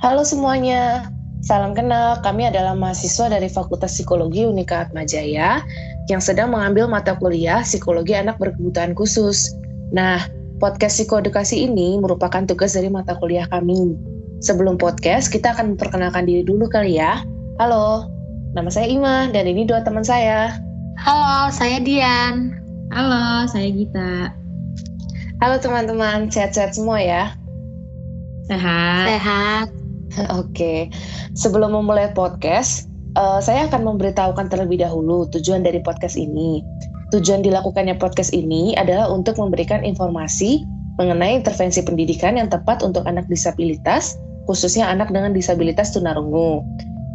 Halo semuanya, salam kenal. Kami adalah mahasiswa dari Fakultas Psikologi Unika Atmajaya yang sedang mengambil mata kuliah Psikologi Anak Berkebutuhan Khusus. Nah, podcast psikoedukasi ini merupakan tugas dari mata kuliah kami. Sebelum podcast, kita akan memperkenalkan diri dulu kali ya. Halo, nama saya Ima dan ini dua teman saya. Halo, saya Dian. Halo, saya Gita. Halo teman-teman, sehat-sehat semua ya? Sehat. Sehat. Oke, sebelum memulai podcast, uh, saya akan memberitahukan terlebih dahulu tujuan dari podcast ini. Tujuan dilakukannya podcast ini adalah untuk memberikan informasi mengenai intervensi pendidikan yang tepat untuk anak disabilitas, khususnya anak dengan disabilitas tunarungu.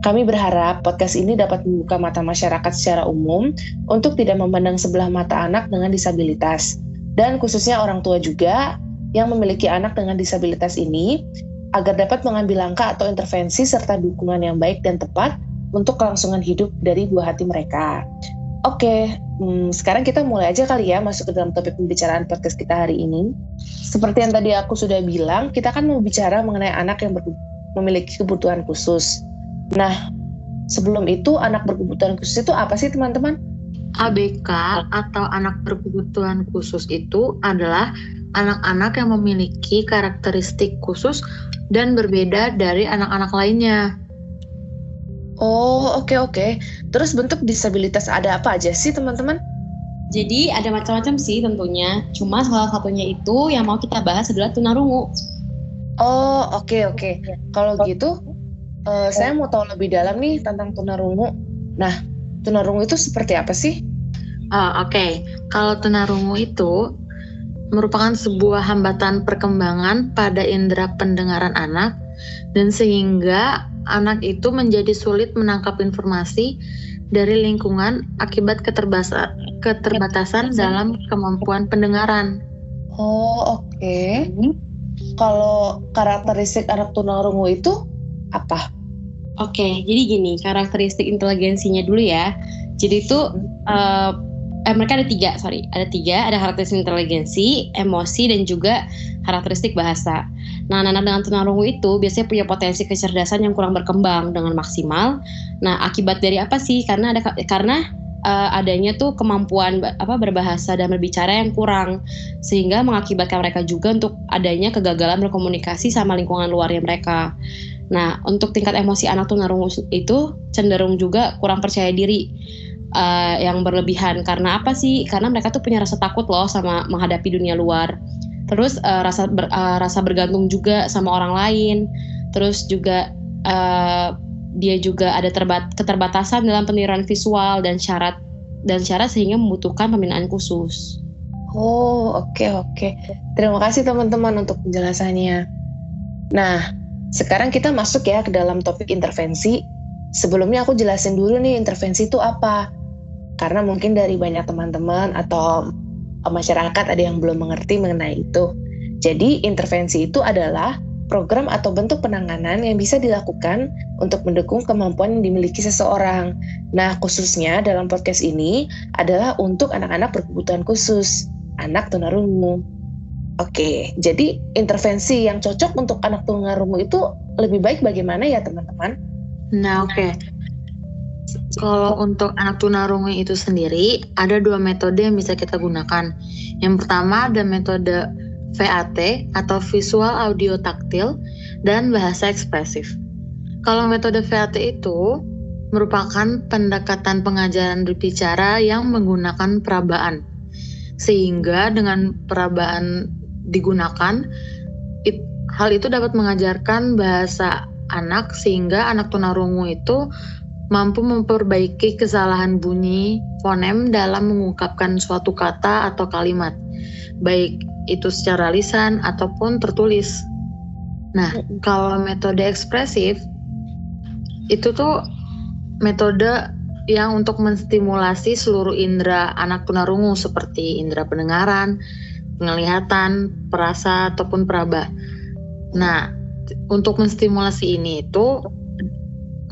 Kami berharap podcast ini dapat membuka mata masyarakat secara umum untuk tidak memandang sebelah mata anak dengan disabilitas, dan khususnya orang tua juga yang memiliki anak dengan disabilitas ini agar dapat mengambil langkah atau intervensi serta dukungan yang baik dan tepat untuk kelangsungan hidup dari buah hati mereka. Oke, hmm, sekarang kita mulai aja kali ya masuk ke dalam topik pembicaraan podcast kita hari ini. Seperti yang tadi aku sudah bilang, kita kan mau bicara mengenai anak yang memiliki kebutuhan khusus. Nah, sebelum itu anak berkebutuhan khusus itu apa sih teman-teman? ABK atau anak berkebutuhan khusus itu adalah anak-anak yang memiliki karakteristik khusus dan berbeda dari anak-anak lainnya. Oh, oke okay, oke. Okay. Terus bentuk disabilitas ada apa aja sih, teman-teman? Jadi ada macam-macam sih tentunya. Cuma salah satunya itu yang mau kita bahas adalah tunarungu. Oh, oke okay, oke. Okay. Kalau gitu, uh, saya mau tahu lebih dalam nih tentang tunarungu. Nah, tunarungu itu seperti apa sih? Oh, oke. Okay. Kalau tunarungu itu merupakan sebuah hambatan perkembangan pada indera pendengaran anak dan sehingga anak itu menjadi sulit menangkap informasi dari lingkungan akibat keterbatasan, keterbatasan dalam kemampuan pendengaran. Oh, oke. Okay. Kalau karakteristik anak tunarungu itu apa? Oke, okay, jadi gini, karakteristik inteligensinya dulu ya. Jadi itu uh, eh, mereka ada tiga sorry. Ada tiga ada karakteristik inteligensi emosi dan juga karakteristik bahasa. Nah anak-anak dengan tunarungu itu biasanya punya potensi kecerdasan yang kurang berkembang dengan maksimal. Nah akibat dari apa sih? Karena ada karena uh, adanya tuh kemampuan apa berbahasa dan berbicara yang kurang. Sehingga mengakibatkan mereka juga untuk adanya kegagalan berkomunikasi sama lingkungan luarnya mereka. Nah, untuk tingkat emosi anak tunarungu itu cenderung juga kurang percaya diri uh, yang berlebihan karena apa sih? Karena mereka tuh punya rasa takut loh sama menghadapi dunia luar. Terus uh, rasa ber, uh, rasa bergantung juga sama orang lain. Terus juga uh, dia juga ada terbat keterbatasan dalam peniruan visual dan syarat dan syarat sehingga membutuhkan pembinaan khusus. Oh, oke okay, oke. Okay. Terima kasih teman-teman untuk penjelasannya. Nah, sekarang kita masuk ya ke dalam topik intervensi. Sebelumnya aku jelasin dulu nih intervensi itu apa karena mungkin dari banyak teman-teman atau masyarakat ada yang belum mengerti mengenai itu. Jadi, intervensi itu adalah program atau bentuk penanganan yang bisa dilakukan untuk mendukung kemampuan yang dimiliki seseorang. Nah, khususnya dalam podcast ini adalah untuk anak-anak berkebutuhan khusus, anak tunarungu. Oke, jadi intervensi yang cocok untuk anak tunarungu itu lebih baik bagaimana ya teman-teman? Nah, oke. Okay. Kalau untuk anak tunarungu itu sendiri, ada dua metode yang bisa kita gunakan. Yang pertama ada metode VAT atau visual audio taktil dan bahasa ekspresif. Kalau metode VAT itu merupakan pendekatan pengajaran berbicara yang menggunakan perabaan. Sehingga dengan perabaan digunakan, it, hal itu dapat mengajarkan bahasa anak sehingga anak tunarungu itu mampu memperbaiki kesalahan bunyi fonem dalam mengungkapkan suatu kata atau kalimat, baik itu secara lisan ataupun tertulis. Nah, kalau metode ekspresif itu tuh metode yang untuk menstimulasi seluruh indera anak tunarungu seperti indera pendengaran, penglihatan, perasa ataupun peraba. Nah, untuk menstimulasi ini itu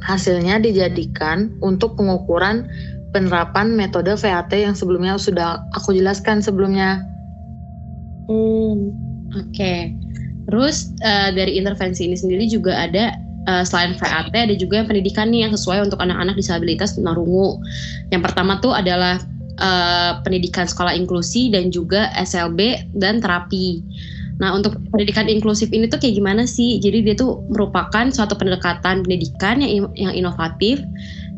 Hasilnya dijadikan untuk pengukuran penerapan metode VAT yang sebelumnya sudah aku jelaskan sebelumnya. Hmm, oke. Okay. Terus uh, dari intervensi ini sendiri juga ada uh, selain VAT ada juga yang pendidikan nih yang sesuai untuk anak-anak disabilitas tunarungu. Yang pertama tuh adalah uh, pendidikan sekolah inklusi dan juga SLB dan terapi. Nah, untuk pendidikan inklusif ini tuh kayak gimana sih? Jadi dia tuh merupakan suatu pendekatan pendidikan yang yang inovatif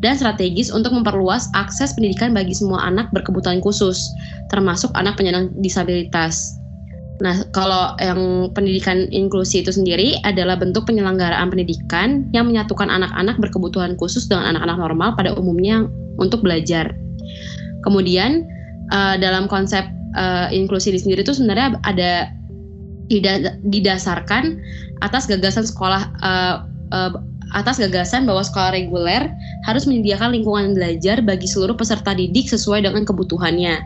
dan strategis untuk memperluas akses pendidikan bagi semua anak berkebutuhan khusus, termasuk anak penyandang disabilitas. Nah, kalau yang pendidikan inklusi itu sendiri adalah bentuk penyelenggaraan pendidikan yang menyatukan anak-anak berkebutuhan khusus dengan anak-anak normal pada umumnya untuk belajar. Kemudian uh, dalam konsep uh, inklusi ini sendiri itu sebenarnya ada didasarkan atas gagasan sekolah uh, uh, atas gagasan bahwa sekolah reguler harus menyediakan lingkungan belajar bagi seluruh peserta didik sesuai dengan kebutuhannya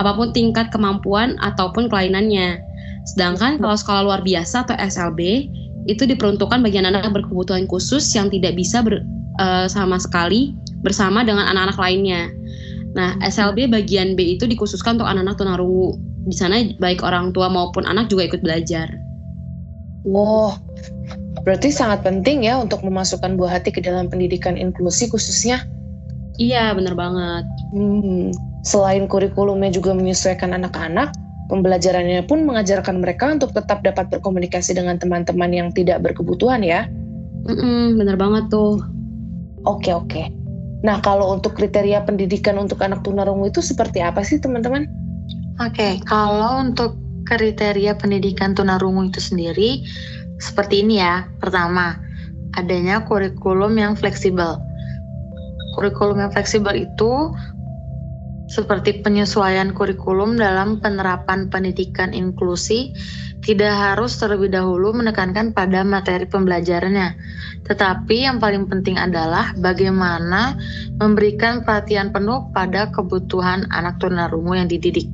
apa pun tingkat kemampuan ataupun kelainannya. Sedangkan kalau sekolah luar biasa atau SLB itu diperuntukkan bagi anak-anak berkebutuhan khusus yang tidak bisa ber, uh, sama sekali bersama dengan anak-anak lainnya. Nah, SLB bagian B itu dikhususkan untuk anak-anak tunarungu. Di sana baik orang tua maupun anak juga ikut belajar. Wow, berarti sangat penting ya untuk memasukkan buah hati ke dalam pendidikan inklusi khususnya. Iya, benar banget. Hmm, Selain kurikulumnya juga menyesuaikan anak-anak, pembelajarannya pun mengajarkan mereka untuk tetap dapat berkomunikasi dengan teman-teman yang tidak berkebutuhan ya. Mm-mm, bener banget tuh. Oke oke. Nah kalau untuk kriteria pendidikan untuk anak tunarungu itu seperti apa sih teman-teman? Oke, kalau untuk kriteria pendidikan tunarungu itu sendiri seperti ini ya. Pertama, adanya kurikulum yang fleksibel. Kurikulum yang fleksibel itu seperti penyesuaian kurikulum dalam penerapan pendidikan inklusi tidak harus terlebih dahulu menekankan pada materi pembelajarannya, tetapi yang paling penting adalah bagaimana memberikan perhatian penuh pada kebutuhan anak tunarungu yang dididik.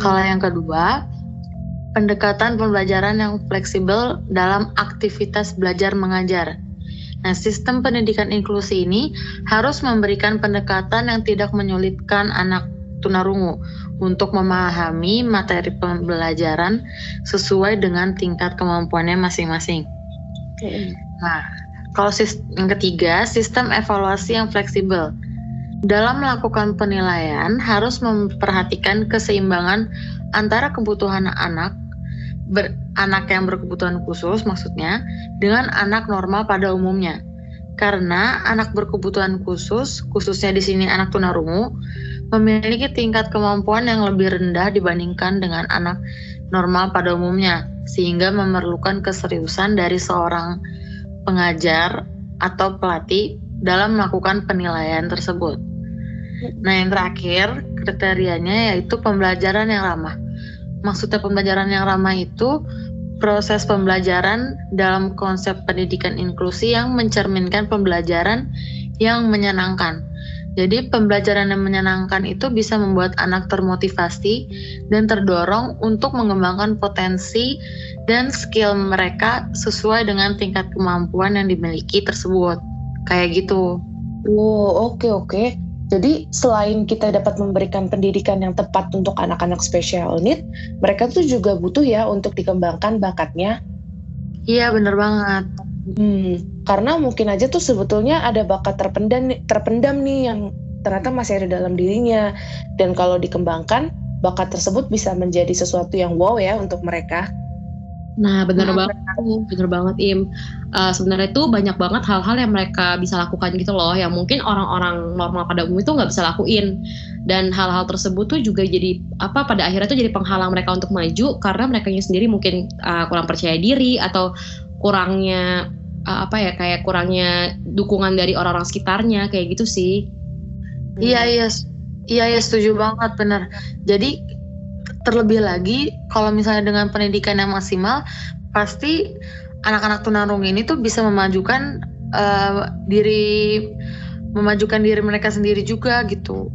Kalau yang kedua, pendekatan pembelajaran yang fleksibel dalam aktivitas belajar mengajar. Nah, sistem pendidikan inklusi ini harus memberikan pendekatan yang tidak menyulitkan anak tunarungu untuk memahami materi pembelajaran sesuai dengan tingkat kemampuannya masing-masing. Nah, kalau yang ketiga, sistem evaluasi yang fleksibel. Dalam melakukan penilaian harus memperhatikan keseimbangan antara kebutuhan anak ber, anak yang berkebutuhan khusus maksudnya dengan anak normal pada umumnya. Karena anak berkebutuhan khusus, khususnya di sini anak tunarungu, memiliki tingkat kemampuan yang lebih rendah dibandingkan dengan anak normal pada umumnya, sehingga memerlukan keseriusan dari seorang pengajar atau pelatih dalam melakukan penilaian tersebut. Nah, yang terakhir kriterianya yaitu pembelajaran yang ramah maksudnya pembelajaran yang ramah itu proses pembelajaran dalam konsep pendidikan inklusi yang mencerminkan pembelajaran yang menyenangkan. Jadi pembelajaran yang menyenangkan itu bisa membuat anak termotivasi dan terdorong untuk mengembangkan potensi dan skill mereka sesuai dengan tingkat kemampuan yang dimiliki tersebut. Kayak gitu. Wow, oke okay, oke. Okay. Jadi selain kita dapat memberikan pendidikan yang tepat untuk anak-anak special need, mereka tuh juga butuh ya untuk dikembangkan bakatnya. Iya bener banget. Hmm, karena mungkin aja tuh sebetulnya ada bakat terpendam, terpendam nih yang ternyata masih ada dalam dirinya. Dan kalau dikembangkan, bakat tersebut bisa menjadi sesuatu yang wow ya untuk mereka. Nah, bener hmm. banget, bener banget Im. Uh, Sebenarnya itu banyak banget hal-hal yang mereka bisa lakukan gitu loh, yang mungkin orang-orang normal pada umum itu nggak bisa lakuin. Dan hal-hal tersebut tuh juga jadi apa pada akhirnya tuh jadi penghalang mereka untuk maju karena mereka sendiri mungkin uh, kurang percaya diri atau kurangnya uh, apa ya kayak kurangnya dukungan dari orang-orang sekitarnya kayak gitu sih. Iya iya iya iya setuju banget bener. Jadi terlebih lagi kalau misalnya dengan pendidikan yang maksimal pasti anak-anak tunarungu ini tuh bisa memajukan uh, diri memajukan diri mereka sendiri juga gitu.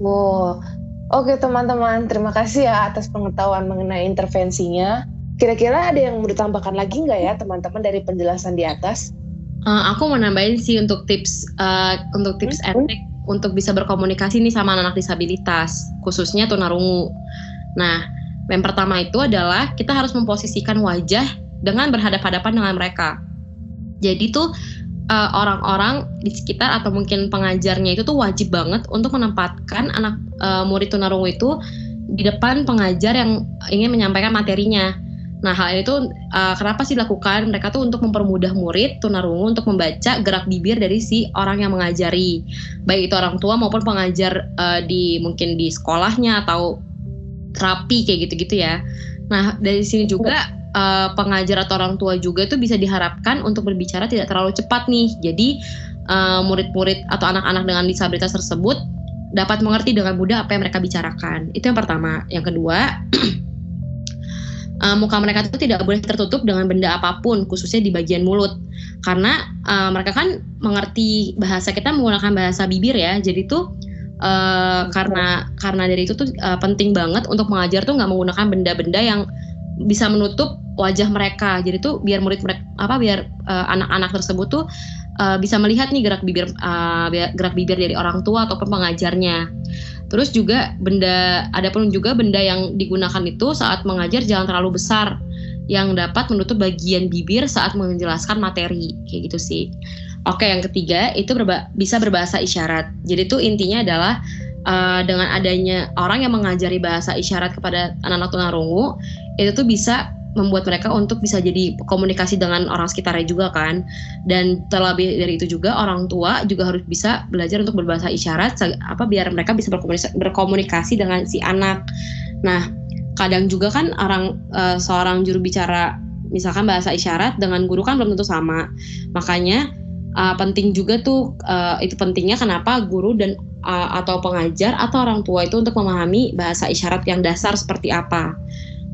Wow, oke teman-teman, terima kasih ya atas pengetahuan mengenai intervensinya. Kira-kira ada yang mau ditambahkan lagi nggak ya teman-teman dari penjelasan di atas? Uh, aku mau nambahin sih untuk tips uh, untuk tips hmm? trick untuk bisa berkomunikasi nih sama anak, -anak disabilitas, khususnya tunarungu. Nah, yang pertama itu adalah kita harus memposisikan wajah dengan berhadapan-hadapan dengan mereka. Jadi tuh uh, orang-orang di sekitar atau mungkin pengajarnya itu tuh wajib banget untuk menempatkan anak uh, murid tunarungu itu di depan pengajar yang ingin menyampaikan materinya. Nah, hal itu uh, kenapa sih dilakukan? Mereka tuh untuk mempermudah murid tunarungu untuk membaca gerak bibir dari si orang yang mengajari, baik itu orang tua maupun pengajar uh, di mungkin di sekolahnya atau terapi kayak gitu-gitu ya. Nah, dari sini juga uh, pengajar atau orang tua juga itu bisa diharapkan untuk berbicara tidak terlalu cepat nih. Jadi murid-murid uh, atau anak-anak dengan disabilitas tersebut dapat mengerti dengan mudah apa yang mereka bicarakan. Itu yang pertama. Yang kedua, uh, muka mereka itu tidak boleh tertutup dengan benda apa pun, khususnya di bagian mulut, karena uh, mereka kan mengerti bahasa kita menggunakan bahasa bibir ya, jadi tuh uh, karena karena dari itu tuh uh, penting banget untuk mengajar tuh nggak menggunakan benda-benda yang bisa menutup wajah mereka, jadi tuh biar murid mereka apa biar anak-anak uh, tersebut tuh uh, bisa melihat nih gerak bibir uh, gerak bibir dari orang tua ataupun pengajarnya. Terus juga benda, ada pun juga benda yang digunakan itu saat mengajar jangan terlalu besar yang dapat menutup bagian bibir saat menjelaskan materi kayak gitu sih. Oke, yang ketiga itu berba bisa berbahasa isyarat. Jadi itu intinya adalah uh, dengan adanya orang yang mengajari bahasa isyarat kepada anak-anak tunarungu itu tuh bisa membuat mereka untuk bisa jadi komunikasi dengan orang sekitarnya juga kan. Dan terlebih dari itu juga orang tua juga harus bisa belajar untuk berbahasa isyarat apa biar mereka bisa berkomunikasi, berkomunikasi dengan si anak. Nah kadang juga kan orang uh, seorang juru bicara misalkan bahasa isyarat dengan guru kan belum tentu sama. Makanya uh, penting juga tuh uh, itu pentingnya kenapa guru dan uh, atau pengajar atau orang tua itu untuk memahami bahasa isyarat yang dasar seperti apa.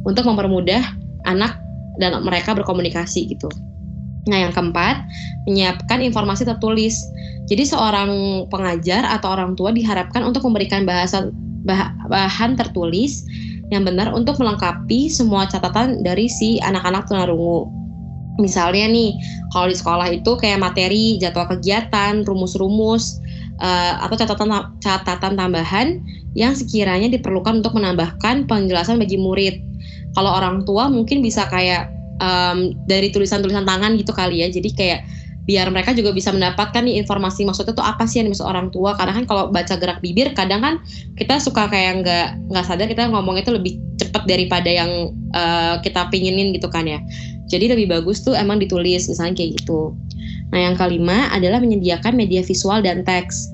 Untuk mempermudah anak dan mereka berkomunikasi gitu. Nah, yang keempat, menyiapkan informasi tertulis. Jadi seorang pengajar atau orang tua diharapkan untuk memberikan bahasa bah, bahan tertulis yang benar untuk melengkapi semua catatan dari si anak-anak tunarungu. Misalnya nih, kalau di sekolah itu kayak materi, jadwal kegiatan, rumus-rumus, uh, atau catatan catatan tambahan yang sekiranya diperlukan untuk menambahkan penjelasan bagi murid kalau orang tua mungkin bisa kayak um, dari tulisan-tulisan tangan gitu kali ya. Jadi kayak biar mereka juga bisa mendapatkan nih informasi maksudnya tuh apa sih yang dimaksud orang tua. Karena kan kalau baca gerak bibir kadang kan kita suka kayak nggak nggak sadar kita ngomongnya tuh lebih cepat daripada yang uh, kita pinginin gitu kan ya. Jadi lebih bagus tuh emang ditulis misalnya kayak gitu. Nah yang kelima adalah menyediakan media visual dan teks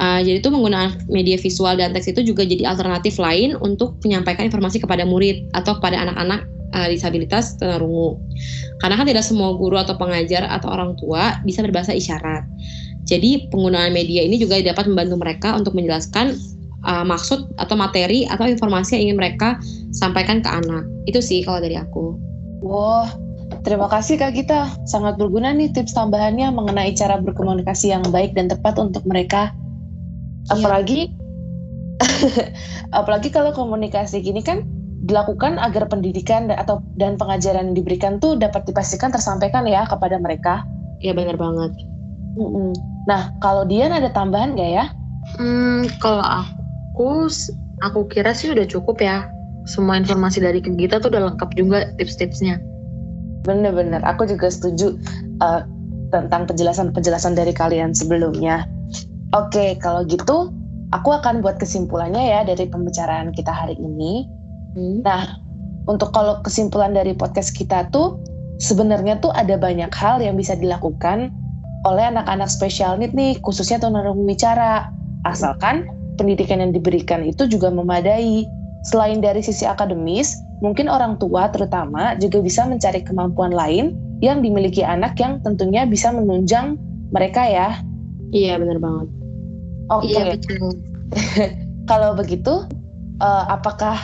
Uh, jadi itu menggunakan media visual dan teks itu juga jadi alternatif lain untuk menyampaikan informasi kepada murid atau kepada anak-anak uh, disabilitas tunarungu. Karena kan tidak semua guru atau pengajar atau orang tua bisa berbahasa isyarat. Jadi penggunaan media ini juga dapat membantu mereka untuk menjelaskan uh, maksud atau materi atau informasi yang ingin mereka sampaikan ke anak. Itu sih kalau dari aku. Wah, terima kasih Kak Gita. Sangat berguna nih tips tambahannya mengenai cara berkomunikasi yang baik dan tepat untuk mereka Iya. apalagi apalagi kalau komunikasi gini kan dilakukan agar pendidikan dan, atau dan pengajaran yang diberikan tuh dapat dipastikan tersampaikan ya kepada mereka. Iya benar banget. Mm-mm. Nah kalau Dian ada tambahan gak ya? Hmm, kalau aku aku kira sih udah cukup ya. Semua informasi dari kita tuh udah lengkap juga tips-tipsnya. Bener-bener, aku juga setuju uh, tentang penjelasan-penjelasan dari kalian sebelumnya. Oke, kalau gitu aku akan buat kesimpulannya ya dari pembicaraan kita hari ini. Hmm. Nah, untuk kalau kesimpulan dari podcast kita tuh sebenarnya tuh ada banyak hal yang bisa dilakukan oleh anak-anak spesial need nih, khususnya tunarungu bicara. Asalkan pendidikan yang diberikan itu juga memadai. Selain dari sisi akademis, mungkin orang tua terutama juga bisa mencari kemampuan lain yang dimiliki anak yang tentunya bisa menunjang mereka ya. Iya, benar banget. Oke. Okay. Iya Kalau begitu, uh, apakah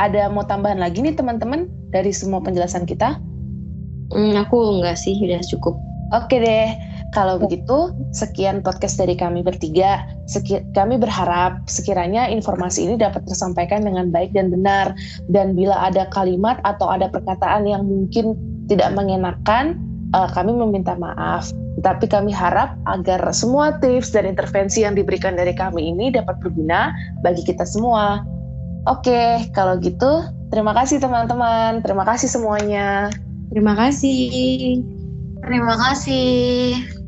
ada mau tambahan lagi nih teman-teman dari semua penjelasan kita? Hmm, aku enggak sih, udah cukup. Oke deh, kalau begitu sekian podcast dari kami bertiga. Seki kami berharap sekiranya informasi ini dapat tersampaikan dengan baik dan benar. Dan bila ada kalimat atau ada perkataan yang mungkin tidak mengenakan, uh, kami meminta maaf. Tapi kami harap agar semua tips dan intervensi yang diberikan dari kami ini dapat berguna bagi kita semua. Oke, kalau gitu terima kasih teman-teman. Terima kasih semuanya. Terima kasih. Terima kasih.